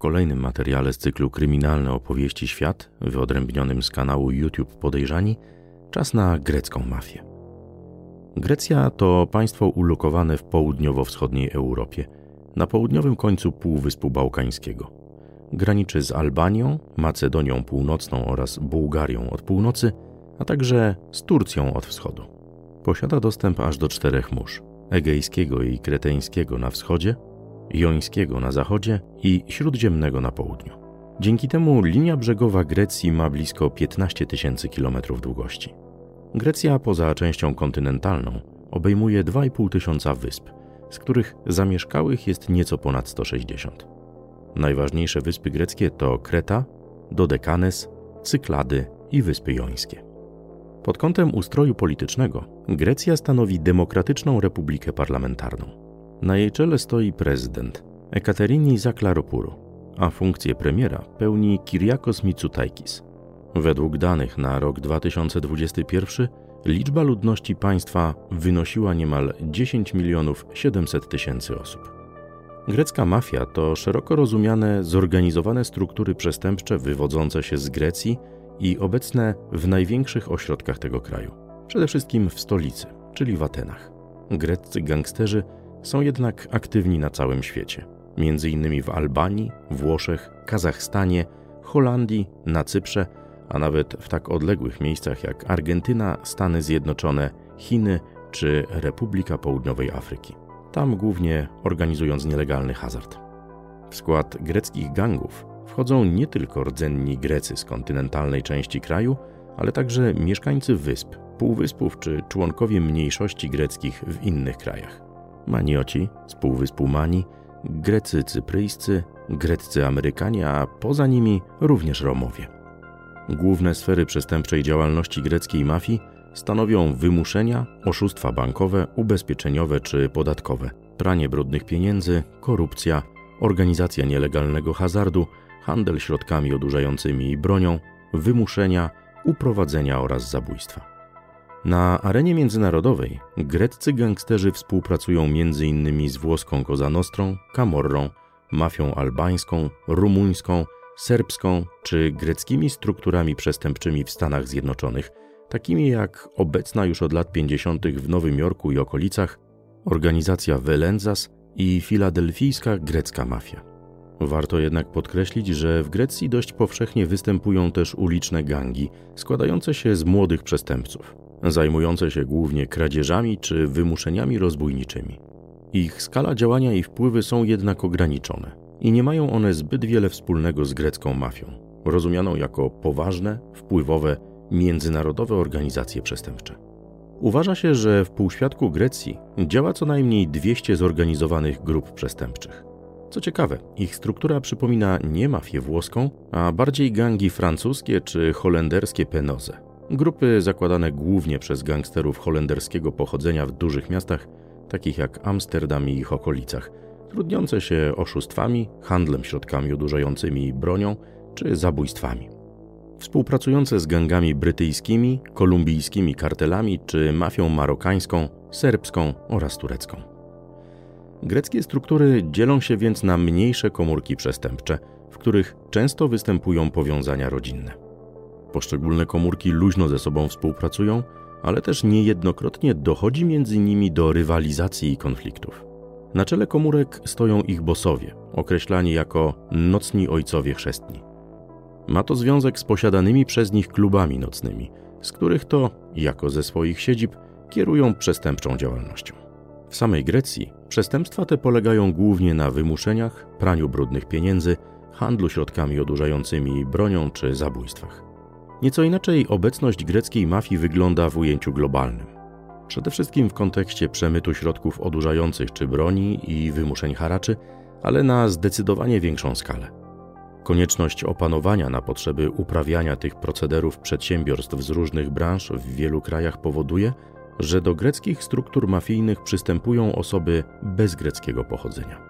kolejnym materiale z cyklu Kryminalne opowieści świat, wyodrębnionym z kanału YouTube Podejrzani, czas na grecką mafię. Grecja to państwo ulokowane w południowo-wschodniej Europie, na południowym końcu Półwyspu Bałkańskiego. Graniczy z Albanią, Macedonią Północną oraz Bułgarią od północy, a także z Turcją od wschodu. Posiada dostęp aż do czterech mórz: egejskiego i kreteńskiego na wschodzie, jońskiego na zachodzie i śródziemnego na południu. Dzięki temu linia brzegowa Grecji ma blisko 15 tysięcy kilometrów długości. Grecja poza częścią kontynentalną obejmuje 2,5 tysiąca wysp, z których zamieszkałych jest nieco ponad 160. Najważniejsze wyspy greckie to Kreta, Dodekanes, Cyklady i Wyspy Jońskie. Pod kątem ustroju politycznego Grecja stanowi demokratyczną republikę parlamentarną. Na jej czele stoi prezydent Ekaterini Zaklaropoulou, a funkcję premiera pełni Kyriakos Mitsotakis. Według danych na rok 2021 liczba ludności państwa wynosiła niemal 10 milionów 700 tysięcy osób. Grecka mafia to szeroko rozumiane zorganizowane struktury przestępcze wywodzące się z Grecji i obecne w największych ośrodkach tego kraju, przede wszystkim w stolicy, czyli w Atenach. Greccy gangsterzy są jednak aktywni na całym świecie, między innymi w Albanii, Włoszech, Kazachstanie, Holandii, na Cyprze, a nawet w tak odległych miejscach jak Argentyna, Stany Zjednoczone, Chiny czy Republika Południowej Afryki. Tam głównie organizując nielegalny hazard. W skład greckich gangów wchodzą nie tylko rdzenni Grecy z kontynentalnej części kraju, ale także mieszkańcy wysp, półwyspów czy członkowie mniejszości greckich w innych krajach. Manioci z półwyspu Mani, Grecy cypryjscy, greccy Amerykanie, a poza nimi również Romowie. Główne sfery przestępczej działalności greckiej mafii stanowią wymuszenia, oszustwa bankowe, ubezpieczeniowe czy podatkowe, pranie brudnych pieniędzy, korupcja, organizacja nielegalnego hazardu, handel środkami odurzającymi i bronią, wymuszenia, uprowadzenia oraz zabójstwa. Na arenie międzynarodowej greccy gangsterzy współpracują m.in. z włoską Cosa Nostrą, Camorrą, mafią albańską, rumuńską, serbską czy greckimi strukturami przestępczymi w Stanach Zjednoczonych, takimi jak obecna już od lat 50. w Nowym Jorku i okolicach organizacja Velenzas i filadelfijska grecka mafia. Warto jednak podkreślić, że w Grecji dość powszechnie występują też uliczne gangi składające się z młodych przestępców, zajmujące się głównie kradzieżami czy wymuszeniami rozbójniczymi. Ich skala działania i wpływy są jednak ograniczone i nie mają one zbyt wiele wspólnego z grecką mafią, rozumianą jako poważne, wpływowe, międzynarodowe organizacje przestępcze. Uważa się, że w półświadku Grecji działa co najmniej 200 zorganizowanych grup przestępczych. Co ciekawe, ich struktura przypomina nie mafię włoską, a bardziej gangi francuskie czy holenderskie penoze. Grupy zakładane głównie przez gangsterów holenderskiego pochodzenia w dużych miastach, takich jak Amsterdam i ich okolicach, trudniące się oszustwami, handlem środkami odurzającymi bronią czy zabójstwami. Współpracujące z gangami brytyjskimi, kolumbijskimi kartelami czy mafią marokańską, serbską oraz turecką. Greckie struktury dzielą się więc na mniejsze komórki przestępcze, w których często występują powiązania rodzinne. Poszczególne komórki luźno ze sobą współpracują, ale też niejednokrotnie dochodzi między nimi do rywalizacji i konfliktów. Na czele komórek stoją ich bosowie, określani jako nocni ojcowie chrzestni. Ma to związek z posiadanymi przez nich klubami nocnymi, z których to, jako ze swoich siedzib, kierują przestępczą działalnością. W samej Grecji przestępstwa te polegają głównie na wymuszeniach, praniu brudnych pieniędzy, handlu środkami odurzającymi bronią czy zabójstwach. Nieco inaczej obecność greckiej mafii wygląda w ujęciu globalnym. Przede wszystkim w kontekście przemytu środków odurzających czy broni i wymuszeń haraczy, ale na zdecydowanie większą skalę. Konieczność opanowania na potrzeby uprawiania tych procederów przedsiębiorstw z różnych branż w wielu krajach powoduje, że do greckich struktur mafijnych przystępują osoby bez greckiego pochodzenia.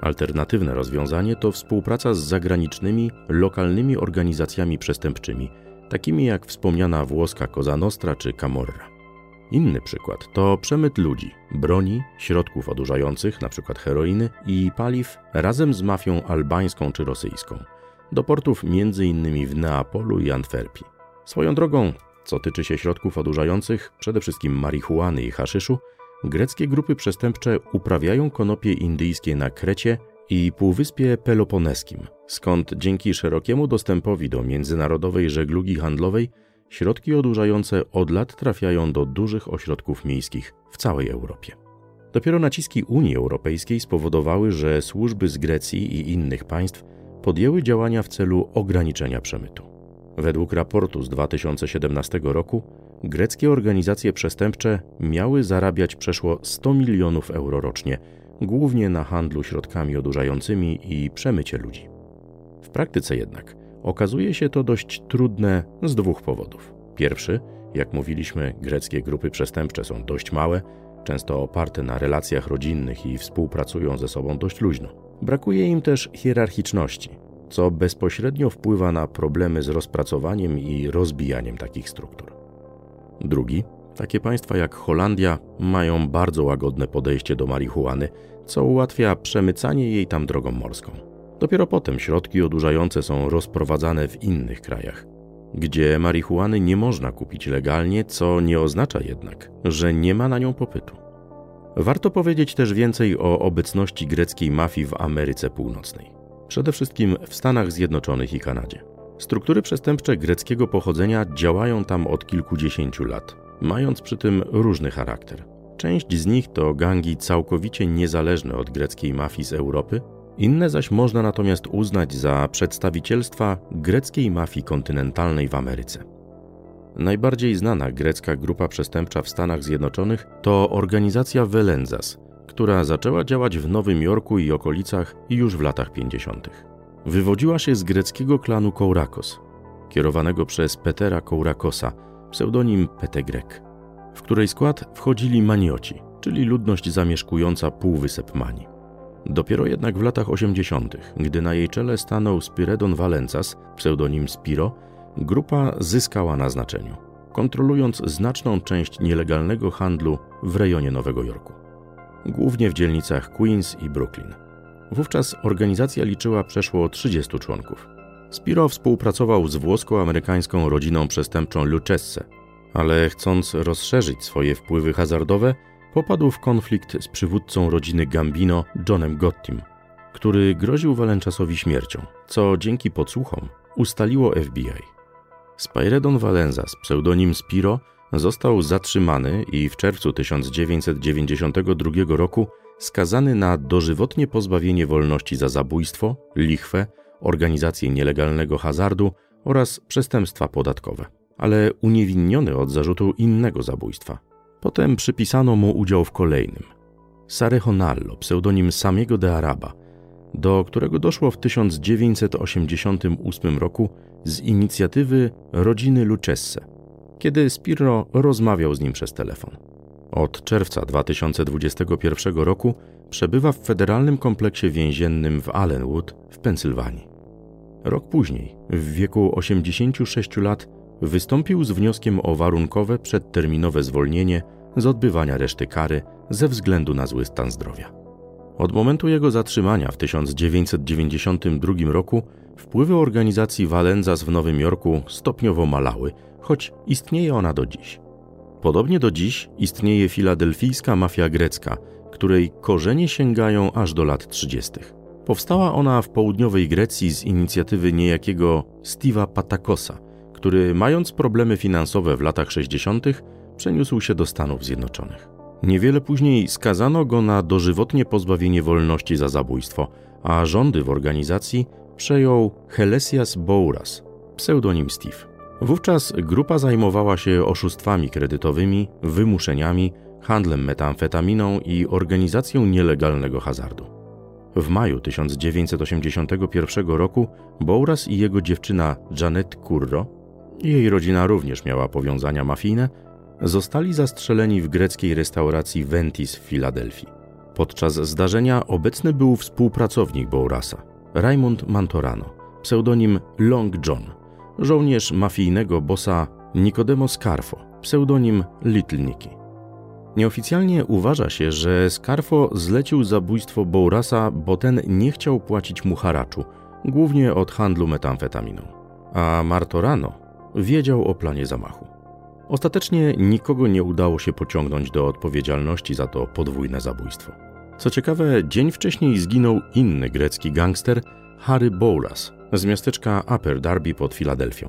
Alternatywne rozwiązanie to współpraca z zagranicznymi, lokalnymi organizacjami przestępczymi, takimi jak wspomniana włoska Cosa Nostra czy Camorra. Inny przykład to przemyt ludzi, broni, środków odurzających, np. heroiny i paliw razem z mafią albańską czy rosyjską do portów m.in. w Neapolu i Antwerpii. Swoją drogą, co tyczy się środków odurzających, przede wszystkim marihuany i haszyszu, greckie grupy przestępcze uprawiają konopie indyjskie na Krecie i Półwyspie Peloponeskim, skąd dzięki szerokiemu dostępowi do międzynarodowej żeglugi handlowej środki odurzające od lat trafiają do dużych ośrodków miejskich w całej Europie. Dopiero naciski Unii Europejskiej spowodowały, że służby z Grecji i innych państw podjęły działania w celu ograniczenia przemytu. Według raportu z 2017 roku greckie organizacje przestępcze miały zarabiać przeszło 100 milionów euro rocznie, głównie na handlu środkami odurzającymi i przemycie ludzi. W praktyce jednak okazuje się to dość trudne z dwóch powodów. Pierwszy, jak mówiliśmy, greckie grupy przestępcze są dość małe, często oparte na relacjach rodzinnych i współpracują ze sobą dość luźno. Brakuje im też hierarchiczności, co bezpośrednio wpływa na problemy z rozpracowaniem i rozbijaniem takich struktur. Drugi, takie państwa jak Holandia mają bardzo łagodne podejście do marihuany, co ułatwia przemycanie jej tam drogą morską. Dopiero potem środki odurzające są rozprowadzane w innych krajach, gdzie marihuany nie można kupić legalnie, co nie oznacza jednak, że nie ma na nią popytu. Warto powiedzieć też więcej o obecności greckiej mafii w Ameryce Północnej, przede wszystkim w Stanach Zjednoczonych i Kanadzie. Struktury przestępcze greckiego pochodzenia działają tam od kilkudziesięciu lat, mając przy tym różny charakter. Część z nich to gangi całkowicie niezależne od greckiej mafii z Europy, inne zaś można natomiast uznać za przedstawicielstwa greckiej mafii kontynentalnej w Ameryce. Najbardziej znana grecka grupa przestępcza w Stanach Zjednoczonych to organizacja Velenzas, która zaczęła działać w Nowym Jorku i okolicach już w latach 50. Wywodziła się z greckiego klanu Kourakos, kierowanego przez Petera Kourakosa, pseudonim Petegrek, w której skład wchodzili manioci, czyli ludność zamieszkująca półwysep Mani. Dopiero jednak w latach 80., gdy na jej czele stanął Spiredon Valencas, pseudonim Spiro, grupa zyskała na znaczeniu, kontrolując znaczną część nielegalnego handlu w rejonie Nowego Jorku, głównie w dzielnicach Queens i Brooklyn. Wówczas organizacja liczyła przeszło 30 członków. Spiro współpracował z włosko-amerykańską rodziną przestępczą Lucchese, ale chcąc rozszerzyć swoje wpływy hazardowe, popadł w konflikt z przywódcą rodziny Gambino, Johnem Gottim, który groził Valenciasowi śmiercią, co dzięki podsłuchom ustaliło FBI. Spyredon Valenzas, pseudonim Spiro, został zatrzymany i w czerwcu 1992 roku skazany na dożywotnie pozbawienie wolności za zabójstwo, lichwę, organizację nielegalnego hazardu oraz przestępstwa podatkowe, ale uniewinniony od zarzutu innego zabójstwa. Potem przypisano mu udział w kolejnym. Sarehonallo, pseudonim samego de Araba, do którego doszło w 1988 roku z inicjatywy rodziny Lucchese, kiedy Spiro rozmawiał z nim przez telefon. Od czerwca 2021 roku przebywa w federalnym kompleksie więziennym w Allenwood w Pensylwanii. Rok później, w wieku 86 lat, wystąpił z wnioskiem o warunkowe przedterminowe zwolnienie z odbywania reszty kary ze względu na zły stan zdrowia. Od momentu jego zatrzymania w 1992 roku wpływy organizacji Valenzas w Nowym Jorku stopniowo malały, choć istnieje ona do dziś. Podobnie do dziś istnieje filadelfijska mafia grecka, której korzenie sięgają aż do lat 30. Powstała ona w południowej Grecji z inicjatywy niejakiego Steve'a Patakosa, który mając problemy finansowe w latach 60. przeniósł się do Stanów Zjednoczonych. Niewiele później skazano go na dożywotnie pozbawienie wolności za zabójstwo, a rządy w organizacji przejął Helesias Bouras, pseudonim Steve. Wówczas grupa zajmowała się oszustwami kredytowymi, wymuszeniami, handlem metamfetaminą i organizacją nielegalnego hazardu. W maju 1981 roku Bouras i jego dziewczyna Janet Curro, jej rodzina również miała powiązania mafijne, zostali zastrzeleni w greckiej restauracji Ventis w Filadelfii. Podczas zdarzenia obecny był współpracownik Bourasa, Raymond Mantorano, pseudonim Long John, żołnierz mafijnego bossa Nicodemo Scarfo, pseudonim Little Nicky. Nieoficjalnie uważa się, że Scarfo zlecił zabójstwo Bourasa, bo ten nie chciał płacić mu haraczu, głównie od handlu metamfetaminą. A Martorano wiedział o planie zamachu. Ostatecznie nikogo nie udało się pociągnąć do odpowiedzialności za to podwójne zabójstwo. Co ciekawe, dzień wcześniej zginął inny grecki gangster, Harry Bouras, z miasteczka Upper Darby pod Filadelfią.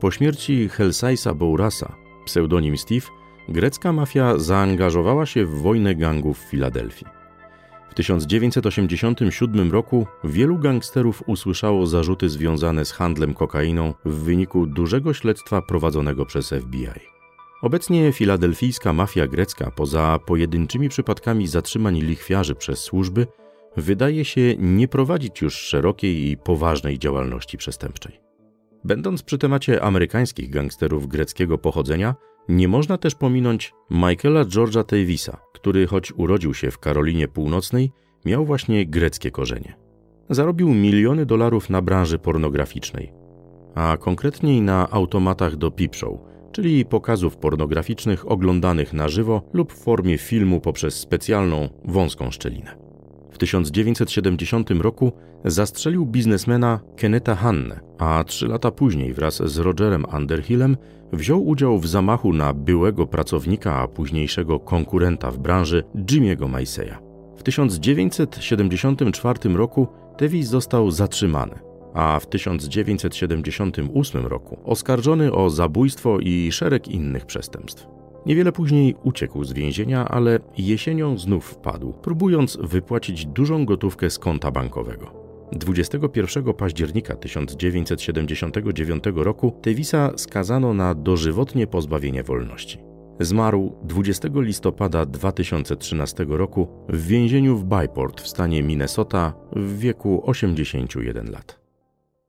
Po śmierci Helsaisa Bourasa, pseudonim Steve, grecka mafia zaangażowała się w wojnę gangów w Filadelfii. W 1987 roku wielu gangsterów usłyszało zarzuty związane z handlem kokainą w wyniku dużego śledztwa prowadzonego przez FBI. Obecnie filadelfijska mafia grecka, poza pojedynczymi przypadkami zatrzymań lichwiarzy przez służby, wydaje się nie prowadzić już szerokiej i poważnej działalności przestępczej. Będąc przy temacie amerykańskich gangsterów greckiego pochodzenia, nie można też pominąć Michaela George'a Davisa, który choć urodził się w Karolinie Północnej, miał właśnie greckie korzenie. Zarobił miliony dolarów na branży pornograficznej, a konkretniej na automatach do peep show, czyli pokazów pornograficznych oglądanych na żywo lub w formie filmu poprzez specjalną, wąską szczelinę. W 1970 roku zastrzelił biznesmena Keneta Hanne, a trzy lata później wraz z Rogerem Underhillem wziął udział w zamachu na byłego pracownika, a późniejszego konkurenta w branży Jimmy'ego Maceya. W 1974 roku Tevis został zatrzymany, a w 1978 roku oskarżony o zabójstwo i szereg innych przestępstw. Niewiele później uciekł z więzienia, ale jesienią znów wpadł, próbując wypłacić dużą gotówkę z konta bankowego. 21 października 1979 roku Tevisa skazano na dożywotnie pozbawienie wolności. Zmarł 20 listopada 2013 roku w więzieniu w Byport w stanie Minnesota w wieku 81 lat.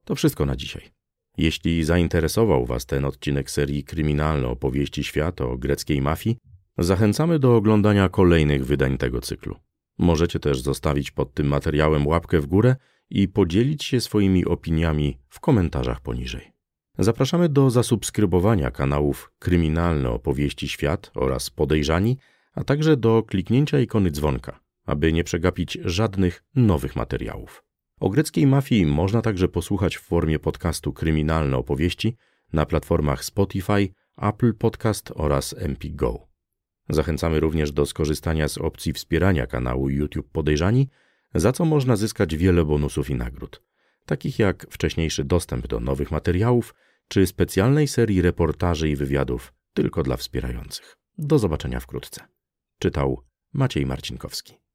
To wszystko na dzisiaj. Jeśli zainteresował Was ten odcinek serii Kryminalne opowieści świata o greckiej mafii, zachęcamy do oglądania kolejnych wydań tego cyklu. Możecie też zostawić pod tym materiałem łapkę w górę i podzielić się swoimi opiniami w komentarzach poniżej. Zapraszamy do zasubskrybowania kanałów Kryminalne opowieści świat oraz Podejrzani, a także do kliknięcia ikony dzwonka, aby nie przegapić żadnych nowych materiałów. O greckiej mafii można także posłuchać w formie podcastu Kryminalne opowieści na platformach Spotify, Apple Podcast oraz MP Go. Zachęcamy również do skorzystania z opcji wspierania kanału YouTube Podejrzani, za co można zyskać wiele bonusów i nagród, takich jak wcześniejszy dostęp do nowych materiałów czy specjalnej serii reportaży i wywiadów tylko dla wspierających. Do zobaczenia wkrótce. Czytał Maciej Marcinkowski.